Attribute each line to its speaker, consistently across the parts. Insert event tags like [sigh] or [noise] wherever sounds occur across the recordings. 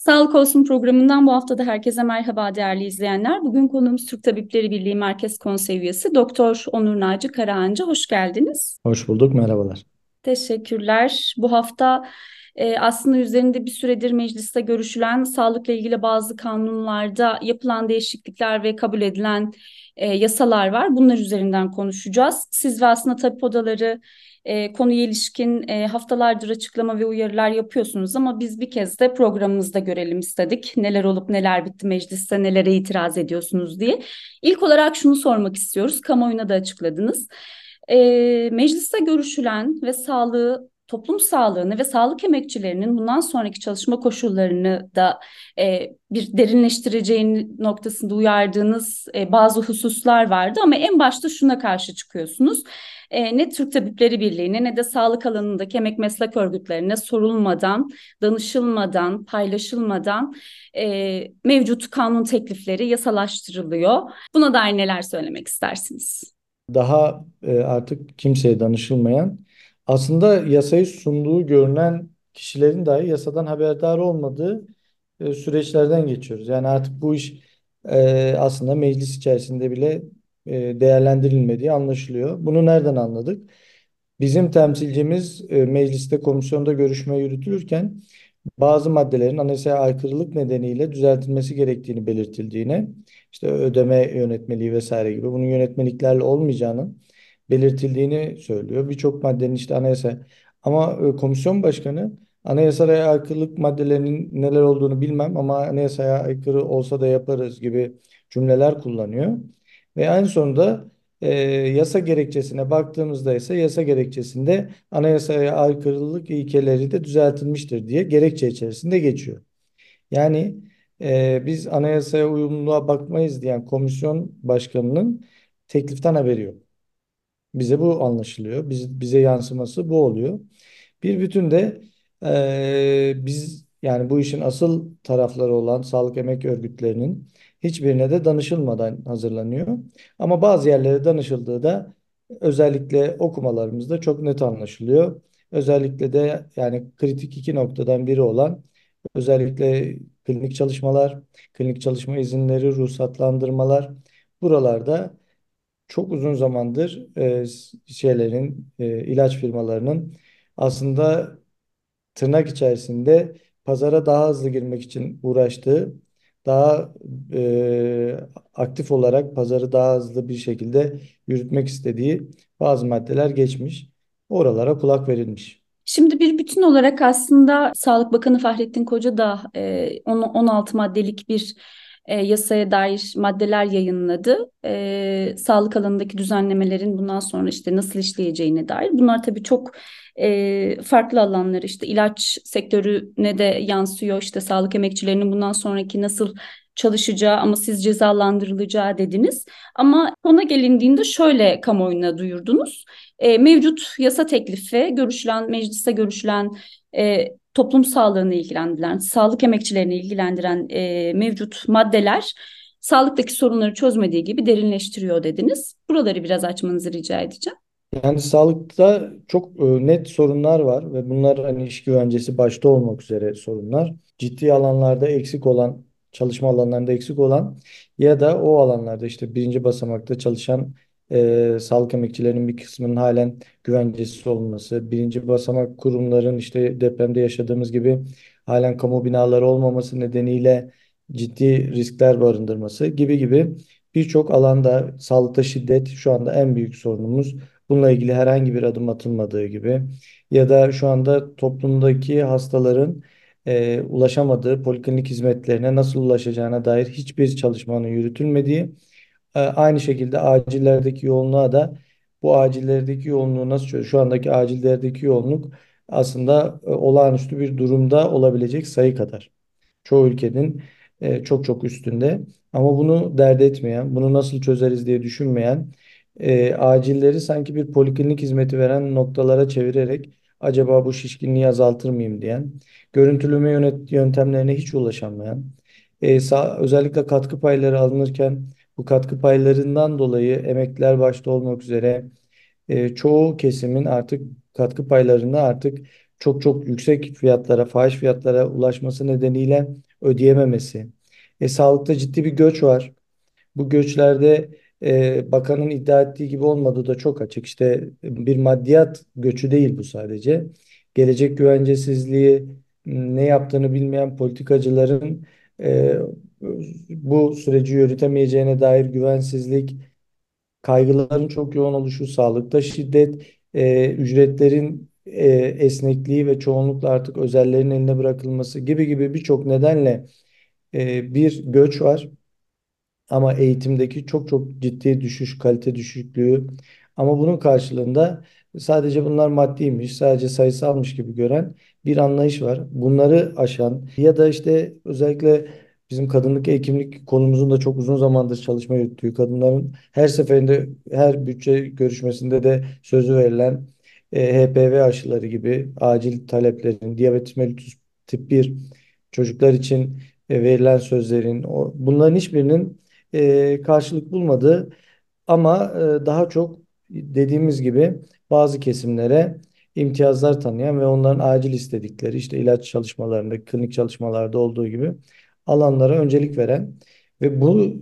Speaker 1: Sağlık Olsun programından bu hafta da herkese merhaba değerli izleyenler. Bugün konuğumuz Türk Tabipleri Birliği Merkez Konsey üyesi Doktor Onur Naci Karahancı. Hoş geldiniz.
Speaker 2: Hoş bulduk, merhabalar.
Speaker 1: Teşekkürler. Bu hafta e, aslında üzerinde bir süredir mecliste görüşülen sağlıkla ilgili bazı kanunlarda yapılan değişiklikler ve kabul edilen e, yasalar var. Bunlar üzerinden konuşacağız. Siz ve aslında tabip odaları e, konuya ilişkin e, haftalardır açıklama ve uyarılar yapıyorsunuz ama biz bir kez de programımızda görelim istedik. Neler olup neler bitti mecliste, nelere itiraz ediyorsunuz diye. İlk olarak şunu sormak istiyoruz. Kamuoyuna da açıkladınız. E, mecliste görüşülen ve sağlığı toplum sağlığını ve sağlık emekçilerinin bundan sonraki çalışma koşullarını da e, bir derinleştireceğini noktasında uyardığınız e, bazı hususlar vardı ama en başta şuna karşı çıkıyorsunuz. E, ne Türk Tabipleri Birliği'ne ne de sağlık alanındaki emek meslek örgütlerine sorulmadan, danışılmadan, paylaşılmadan e, mevcut kanun teklifleri yasalaştırılıyor. Buna dair neler söylemek istersiniz?
Speaker 2: Daha e, artık kimseye danışılmayan aslında yasayı sunduğu görünen kişilerin dahi yasadan haberdar olmadığı e, süreçlerden geçiyoruz. Yani artık bu iş e, aslında meclis içerisinde bile e, değerlendirilmediği anlaşılıyor. Bunu nereden anladık? Bizim temsilcimiz e, mecliste komisyonda görüşme yürütülürken bazı maddelerin anayasaya aykırılık nedeniyle düzeltilmesi gerektiğini belirtildiğine, işte ödeme yönetmeliği vesaire gibi bunun yönetmeliklerle olmayacağını belirtildiğini söylüyor. Birçok maddenin işte anayasa ama e, komisyon başkanı anayasaya aykırılık maddelerinin neler olduğunu bilmem ama anayasaya aykırı olsa da yaparız gibi cümleler kullanıyor. Ve en sonunda e, yasa gerekçesine baktığımızda ise yasa gerekçesinde anayasaya aykırılık ilkeleri de düzeltilmiştir diye gerekçe içerisinde geçiyor. Yani e, biz anayasaya uyumluluğa bakmayız diyen komisyon başkanının tekliften haberi yok. Bize bu anlaşılıyor. Biz, bize yansıması bu oluyor. Bir bütün de e, biz yani bu işin asıl tarafları olan sağlık emek örgütlerinin hiçbirine de danışılmadan hazırlanıyor. Ama bazı yerlere danışıldığı da özellikle okumalarımızda çok net anlaşılıyor. Özellikle de yani kritik iki noktadan biri olan özellikle klinik çalışmalar, klinik çalışma izinleri, ruhsatlandırmalar buralarda çok uzun zamandır e, şeylerin e, ilaç firmalarının aslında tırnak içerisinde pazara daha hızlı girmek için uğraştığı, daha e, aktif olarak pazarı daha hızlı bir şekilde yürütmek istediği bazı maddeler geçmiş. Oralara kulak verilmiş.
Speaker 1: Şimdi bir bütün olarak aslında Sağlık Bakanı Fahrettin Koca da e, 16 maddelik bir e, yasaya dair maddeler yayınladı. E, sağlık alanındaki düzenlemelerin bundan sonra işte nasıl işleyeceğine dair. Bunlar tabii çok e, farklı alanlar işte ilaç sektörüne de yansıyor. İşte sağlık emekçilerinin bundan sonraki nasıl çalışacağı ama siz cezalandırılacağı dediniz. Ama ona gelindiğinde şöyle kamuoyuna duyurdunuz. E, mevcut yasa teklifi görüşülen, mecliste görüşülen e, toplum sağlığını ilgilendiren, sağlık emekçilerini ilgilendiren e, mevcut maddeler sağlıktaki sorunları çözmediği gibi derinleştiriyor dediniz. Buraları biraz açmanızı rica edeceğim.
Speaker 2: Yani sağlıkta çok e, net sorunlar var ve bunlar hani iş güvencesi başta olmak üzere sorunlar. Ciddi alanlarda eksik olan, çalışma alanlarında eksik olan ya da o alanlarda işte birinci basamakta çalışan e, sağlık emekçilerinin bir kısmının halen güvencesiz olması, birinci basamak kurumların işte depremde yaşadığımız gibi halen kamu binaları olmaması nedeniyle ciddi riskler barındırması gibi gibi birçok alanda sağlıkta şiddet şu anda en büyük sorunumuz. Bununla ilgili herhangi bir adım atılmadığı gibi ya da şu anda toplumdaki hastaların e, ulaşamadığı poliklinik hizmetlerine nasıl ulaşacağına dair hiçbir çalışmanın yürütülmediği e, aynı şekilde acillerdeki yoğunluğa da bu acillerdeki yoğunluğu nasıl? Şu andaki acillerdeki yoğunluk aslında e, olağanüstü bir durumda olabilecek sayı kadar. Çoğu ülkenin e, çok çok üstünde. Ama bunu dert etmeyen, bunu nasıl çözeriz diye düşünmeyen, e, acilleri sanki bir poliklinik hizmeti veren noktalara çevirerek acaba bu şişkinliği azaltır mıyım diyen, görüntüleme yönet yöntemlerine hiç ulaşamayan, e, sağ, özellikle katkı payları alınırken bu katkı paylarından dolayı emekliler başta olmak üzere e, çoğu kesimin artık katkı paylarını artık çok çok yüksek fiyatlara, fahiş fiyatlara ulaşması nedeniyle ödeyememesi. E, sağlıkta ciddi bir göç var. Bu göçlerde e, bakanın iddia ettiği gibi olmadığı da çok açık. İşte bir maddiyat göçü değil bu sadece. Gelecek güvencesizliği, ne yaptığını bilmeyen politikacıların e, bu süreci yürütemeyeceğine dair güvensizlik, kaygıların çok yoğun oluşu, sağlıkta şiddet, e, ücretlerin e, esnekliği ve çoğunlukla artık özellerin eline bırakılması gibi gibi birçok nedenle e, bir göç var. Ama eğitimdeki çok çok ciddi düşüş, kalite düşüklüğü. Ama bunun karşılığında sadece bunlar maddiymiş, sadece sayısalmış gibi gören bir anlayış var. Bunları aşan ya da işte özellikle bizim kadınlık hekimlik konumuzun da çok uzun zamandır çalışma yürüttüğü kadınların her seferinde her bütçe görüşmesinde de sözü verilen e, HPV aşıları gibi acil taleplerin, diyabet mellitus tip 1 çocuklar için e, verilen sözlerin o, bunların hiçbirinin e, karşılık bulmadı. Ama e, daha çok dediğimiz gibi bazı kesimlere imtiyazlar tanıyan ve onların acil istedikleri işte ilaç çalışmalarında, klinik çalışmalarda olduğu gibi alanlara öncelik veren ve bu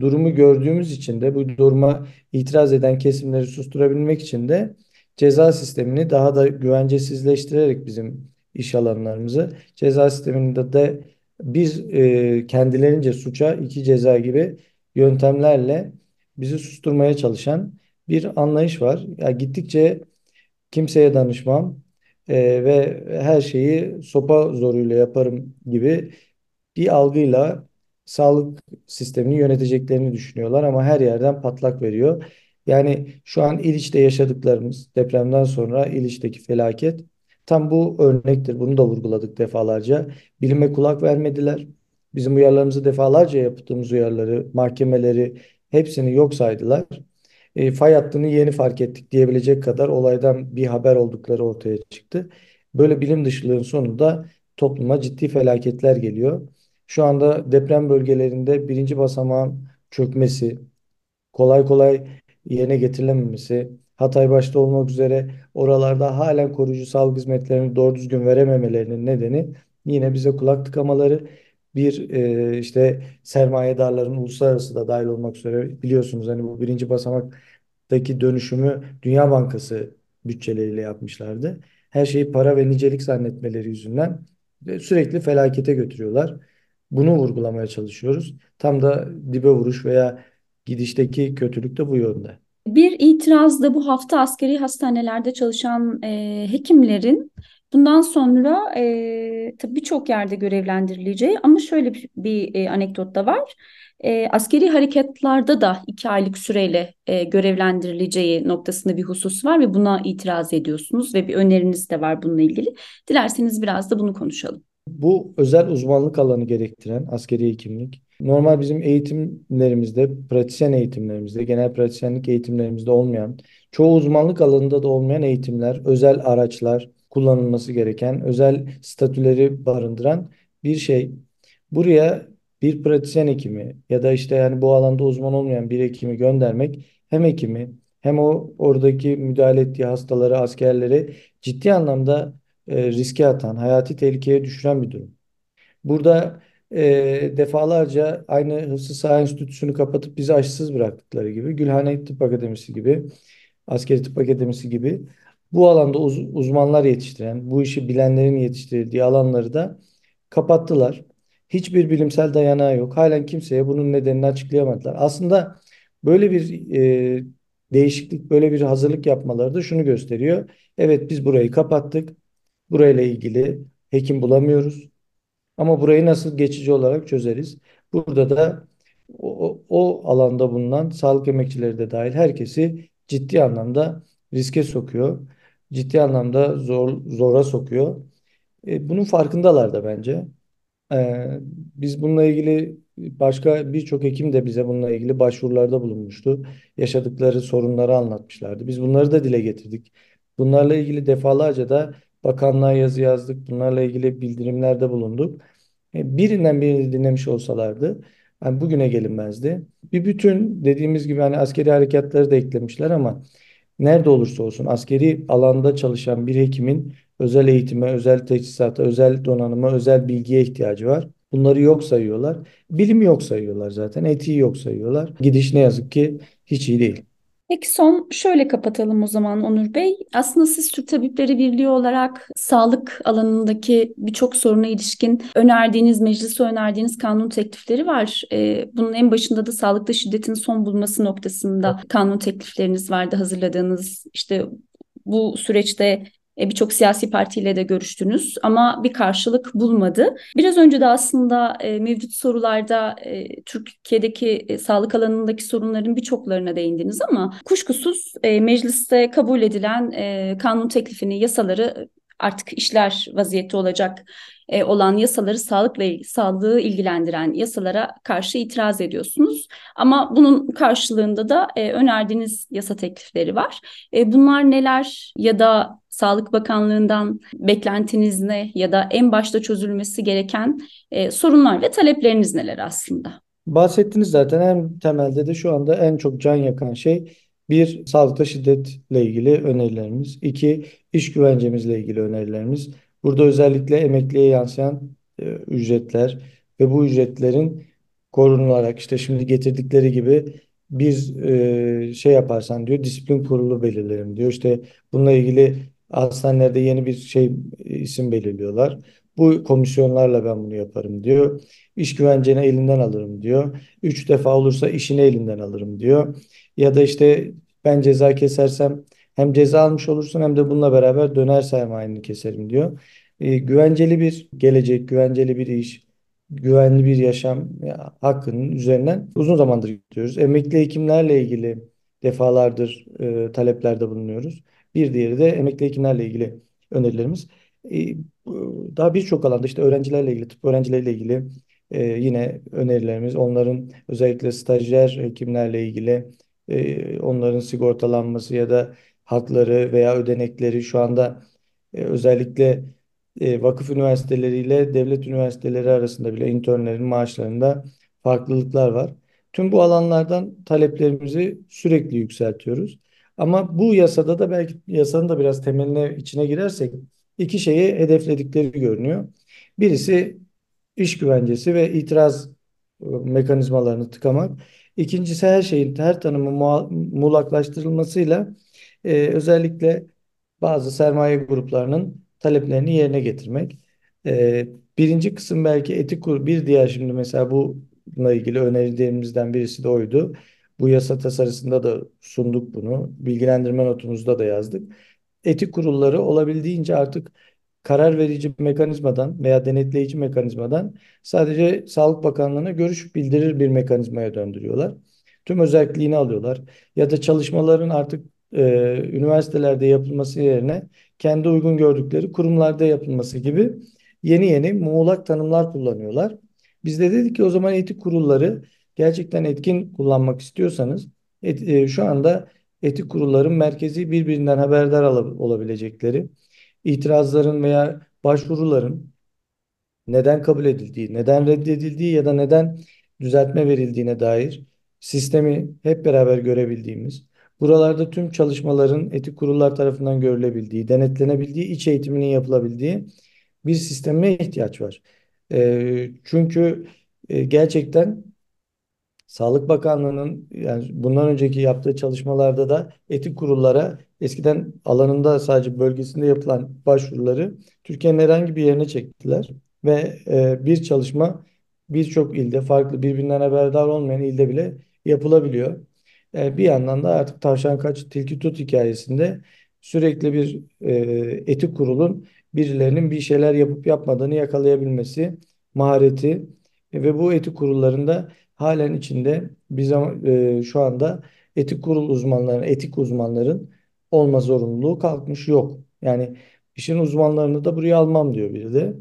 Speaker 2: durumu gördüğümüz için de bu duruma itiraz eden kesimleri susturabilmek için de ceza sistemini daha da güvencesizleştirerek bizim iş alanlarımızı ceza sisteminde de biz e, kendilerince suça iki ceza gibi yöntemlerle bizi susturmaya çalışan bir anlayış var. Ya gittikçe kimseye danışmam e, ve her şeyi sopa zoruyla yaparım gibi bir algıyla sağlık sistemini yöneteceklerini düşünüyorlar ama her yerden patlak veriyor. Yani şu an İliç'te yaşadıklarımız depremden sonra İliç'teki felaket tam bu örnektir. Bunu da vurguladık defalarca. Bilime kulak vermediler. Bizim uyarılarımızı defalarca yaptığımız uyarıları, mahkemeleri hepsini yok saydılar. E, fay hattını yeni fark ettik diyebilecek kadar olaydan bir haber oldukları ortaya çıktı. Böyle bilim dışılığın sonunda topluma ciddi felaketler geliyor. Şu anda deprem bölgelerinde birinci basamağın çökmesi, kolay kolay yerine getirilememesi, Hatay başta olmak üzere oralarda halen koruyucu sağlık hizmetlerini doğru düzgün verememelerinin nedeni yine bize kulak tıkamaları bir e, işte sermayedarların uluslararası da dahil olmak üzere biliyorsunuz hani bu birinci basamaktaki dönüşümü Dünya Bankası bütçeleriyle yapmışlardı. Her şeyi para ve nicelik zannetmeleri yüzünden sürekli felakete götürüyorlar. Bunu vurgulamaya çalışıyoruz. Tam da dibe vuruş veya gidişteki kötülük de bu yönde.
Speaker 1: Bir itiraz da bu hafta askeri hastanelerde çalışan e, hekimlerin bundan sonra e, tabii birçok yerde görevlendirileceği ama şöyle bir, bir e, anekdot da var. E, askeri harekatlarda da iki aylık süreyle e, görevlendirileceği noktasında bir husus var ve buna itiraz ediyorsunuz ve bir öneriniz de var bununla ilgili. Dilerseniz biraz da bunu konuşalım.
Speaker 2: Bu özel uzmanlık alanı gerektiren askeri hekimlik normal bizim eğitimlerimizde, pratisyen eğitimlerimizde, genel pratisyenlik eğitimlerimizde olmayan, çoğu uzmanlık alanında da olmayan eğitimler, özel araçlar kullanılması gereken, özel statüleri barındıran bir şey. Buraya bir pratisyen hekimi ya da işte yani bu alanda uzman olmayan bir hekimi göndermek hem hekimi hem o oradaki müdahale ettiği hastaları, askerleri ciddi anlamda e, riske atan, hayati tehlikeye düşüren bir durum. Burada e, defalarca aynı Hıfzı Saha Enstitüsü'nü kapatıp bizi aşısız bıraktıkları gibi Gülhane Tıp Akademisi gibi Askeri Tıp Akademisi gibi bu alanda uz uzmanlar yetiştiren, bu işi bilenlerin yetiştirildiği alanları da kapattılar. Hiçbir bilimsel dayanağı yok. Halen kimseye bunun nedenini açıklayamadılar. Aslında böyle bir e, değişiklik, böyle bir hazırlık yapmaları da şunu gösteriyor. Evet biz burayı kapattık. Burayla ilgili hekim bulamıyoruz. Ama burayı nasıl geçici olarak çözeriz? Burada da o, o alanda bulunan sağlık emekçileri de dahil herkesi ciddi anlamda riske sokuyor. Ciddi anlamda zor, zora sokuyor. E, bunun farkındalar da bence. E, biz bununla ilgili başka birçok hekim de bize bununla ilgili başvurularda bulunmuştu. Yaşadıkları sorunları anlatmışlardı. Biz bunları da dile getirdik. Bunlarla ilgili defalarca da bakanlığa yazı yazdık. Bunlarla ilgili bildirimlerde bulunduk. E, birinden birini dinlemiş olsalardı yani bugüne gelinmezdi. Bir bütün dediğimiz gibi hani askeri harekatları da eklemişler ama nerede olursa olsun askeri alanda çalışan bir hekimin özel eğitime, özel teçhizata, özel donanıma, özel bilgiye ihtiyacı var. Bunları yok sayıyorlar. Bilimi yok sayıyorlar zaten. Etiği yok sayıyorlar. Gidiş ne yazık ki hiç iyi değil.
Speaker 1: Peki son şöyle kapatalım o zaman Onur Bey. Aslında siz Türk Tabipleri Birliği olarak sağlık alanındaki birçok soruna ilişkin önerdiğiniz, meclise önerdiğiniz kanun teklifleri var. Ee, bunun en başında da sağlıkta şiddetin son bulması noktasında kanun teklifleriniz vardı hazırladığınız. İşte bu süreçte birçok siyasi partiyle de görüştünüz ama bir karşılık bulmadı. Biraz önce de aslında e, mevcut sorularda e, Türkiye'deki sağlık alanındaki sorunların birçoklarına değindiniz ama kuşkusuz mecliste kabul edilen kanun teklifini, yasaları artık işler vaziyette olacak e, olan yasaları sağlıkla sağlığı ilgilendiren yasalara karşı itiraz ediyorsunuz. Ama bunun karşılığında da e, önerdiğiniz yasa teklifleri var. E, bunlar neler ya da Sağlık Bakanlığı'ndan beklentiniz ne ya da en başta çözülmesi gereken e, sorunlar ve talepleriniz neler aslında?
Speaker 2: Bahsettiniz zaten en temelde de şu anda en çok can yakan şey bir, sağlıkta şiddetle ilgili önerilerimiz. iki iş güvencemizle ilgili önerilerimiz. Burada özellikle emekliye yansıyan e, ücretler ve bu ücretlerin korunularak işte şimdi getirdikleri gibi bir e, şey yaparsan diyor disiplin kurulu belirlerim diyor. İşte bununla ilgili hastanelerde yeni bir şey isim belirliyorlar. Bu komisyonlarla ben bunu yaparım diyor. İş güvenceni elinden alırım diyor. Üç defa olursa işini elinden alırım diyor. Ya da işte ben ceza kesersem hem ceza almış olursun hem de bununla beraber döner sermayeni keserim diyor. E, güvenceli bir gelecek, güvenceli bir iş, güvenli bir yaşam ya, hakkının üzerinden uzun zamandır gidiyoruz. Emekli hekimlerle ilgili defalardır e, taleplerde bulunuyoruz. Bir diğeri de emekli hekimlerle ilgili önerilerimiz. E, daha birçok alanda işte öğrencilerle ilgili, tıp öğrencileriyle ilgili e, yine önerilerimiz. Onların özellikle stajyer hekimlerle ilgili e, onların sigortalanması ya da hakları veya ödenekleri şu anda e, özellikle vakıf üniversiteleriyle devlet üniversiteleri arasında bile internlerin maaşlarında farklılıklar var. Tüm bu alanlardan taleplerimizi sürekli yükseltiyoruz. Ama bu yasada da belki yasanın da biraz temeline içine girersek iki şeyi hedefledikleri görünüyor. Birisi iş güvencesi ve itiraz e, mekanizmalarını tıkamak. İkincisi her şeyin her tanımı muğlaklaştırılmasıyla e, özellikle bazı sermaye gruplarının taleplerini yerine getirmek. E, birinci kısım belki etik kurulu. Bir diğer şimdi mesela bununla ilgili önerilerimizden birisi de oydu. Bu yasa tasarısında da sunduk bunu. Bilgilendirme notumuzda da yazdık. Etik kurulları olabildiğince artık karar verici mekanizmadan veya denetleyici mekanizmadan sadece Sağlık Bakanlığı'na görüş bildirir bir mekanizmaya döndürüyorlar. Tüm özelliğini alıyorlar. Ya da çalışmaların artık e, üniversitelerde yapılması yerine kendi uygun gördükleri kurumlarda yapılması gibi yeni yeni muğlak tanımlar kullanıyorlar. Biz de dedik ki o zaman etik kurulları gerçekten etkin kullanmak istiyorsanız et, e, şu anda etik kurulların merkezi birbirinden haberdar olabilecekleri itirazların veya başvuruların neden kabul edildiği, neden reddedildiği ya da neden düzeltme verildiğine dair sistemi hep beraber görebildiğimiz, buralarda tüm çalışmaların etik kurullar tarafından görülebildiği, denetlenebildiği, iç eğitiminin yapılabildiği bir sisteme ihtiyaç var. Çünkü gerçekten Sağlık Bakanlığı'nın yani bundan önceki yaptığı çalışmalarda da etik kurullara eskiden alanında sadece bölgesinde yapılan başvuruları Türkiye'nin herhangi bir yerine çektiler ve e, bir çalışma birçok ilde farklı birbirinden haberdar olmayan ilde bile yapılabiliyor. E, bir yandan da artık tavşan kaç tilki tut hikayesinde sürekli bir e, etik kurulun birilerinin bir şeyler yapıp yapmadığını yakalayabilmesi mahareti ve bu etik kurullarında halen içinde biz e, şu anda etik kurul uzmanların, etik uzmanların olma zorunluluğu kalkmış yok. Yani işin uzmanlarını da buraya almam diyor biri de.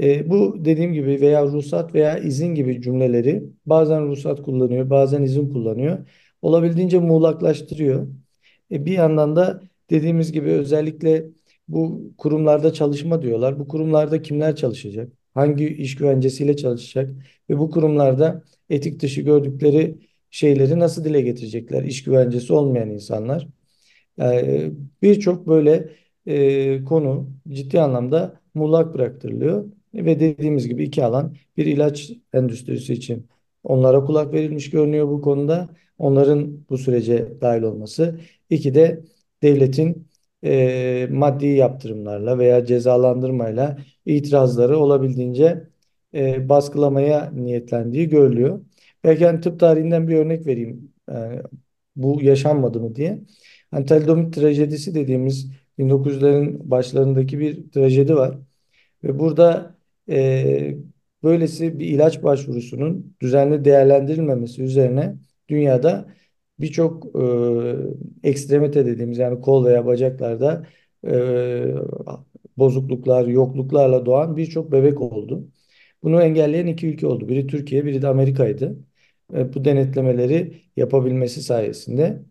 Speaker 2: E, bu dediğim gibi veya ruhsat veya izin gibi cümleleri bazen ruhsat kullanıyor, bazen izin kullanıyor. Olabildiğince muğlaklaştırıyor. E, bir yandan da dediğimiz gibi özellikle bu kurumlarda çalışma diyorlar. Bu kurumlarda kimler çalışacak? Hangi iş güvencesiyle çalışacak? Ve bu kurumlarda etik dışı gördükleri şeyleri nasıl dile getirecekler? İş güvencesi olmayan insanlar. Birçok böyle e, konu ciddi anlamda muğlak bıraktırılıyor. ve dediğimiz gibi iki alan bir ilaç endüstrisi için onlara kulak verilmiş görünüyor bu konuda. Onların bu sürece dahil olması. İki de devletin e, maddi yaptırımlarla veya cezalandırmayla itirazları olabildiğince e, baskılamaya niyetlendiği görülüyor. Belki hani tıp tarihinden bir örnek vereyim. E, bu yaşanmadı mı diye. Hani talidomid trajedisi dediğimiz 1900'lerin başlarındaki bir trajedi var. Ve burada e, böylesi bir ilaç başvurusunun düzenli değerlendirilmemesi üzerine dünyada birçok e, ekstremite dediğimiz yani kol veya bacaklarda e, bozukluklar, yokluklarla doğan birçok bebek oldu. Bunu engelleyen iki ülke oldu. Biri Türkiye, biri de Amerika'ydı. E, bu denetlemeleri yapabilmesi sayesinde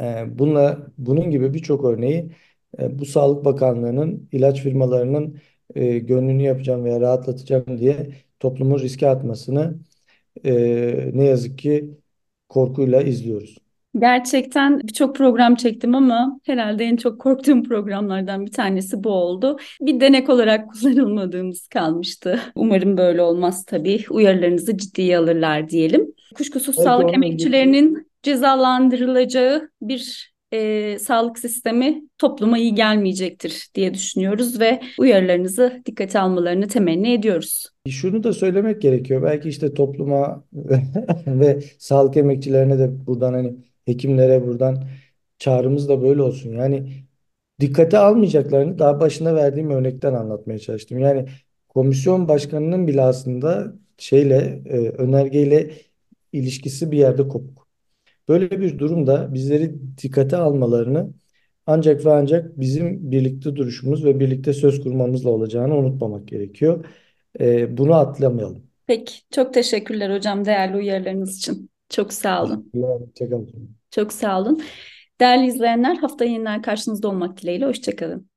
Speaker 2: e, bununla, bunun gibi birçok örneği e, bu Sağlık Bakanlığı'nın ilaç firmalarının e, gönlünü yapacağım veya rahatlatacağım diye toplumun riske atmasını ne yazık ki korkuyla izliyoruz.
Speaker 1: Gerçekten birçok program çektim ama herhalde en çok korktuğum programlardan bir tanesi bu oldu. Bir denek olarak [laughs] kullanılmadığımız kalmıştı. Umarım böyle olmaz tabii. Uyarılarınızı ciddiye alırlar diyelim. Kuşkusuz
Speaker 2: Belki
Speaker 1: sağlık emekçilerinin cezalandırılacağı bir e, sağlık sistemi topluma iyi gelmeyecektir diye düşünüyoruz ve uyarılarınızı dikkate almalarını temenni ediyoruz.
Speaker 2: Şunu da söylemek gerekiyor. Belki işte topluma [laughs] ve sağlık emekçilerine de buradan hani hekimlere buradan çağrımız da böyle olsun. Yani dikkate almayacaklarını daha başında verdiğim örnekten anlatmaya çalıştım. Yani komisyon başkanının bile aslında şeyle e, önergeyle ilişkisi bir yerde kopuk. Böyle bir durumda bizleri dikkate almalarını ancak ve ancak bizim birlikte duruşumuz ve birlikte söz kurmamızla olacağını unutmamak gerekiyor. E, bunu atlamayalım.
Speaker 1: Peki, çok teşekkürler hocam değerli uyarılarınız için. Çok sağ olun.
Speaker 2: Hoşçakalın.
Speaker 1: Çok sağ olun. Değerli izleyenler haftaya yeniden karşınızda olmak dileğiyle. Hoşçakalın.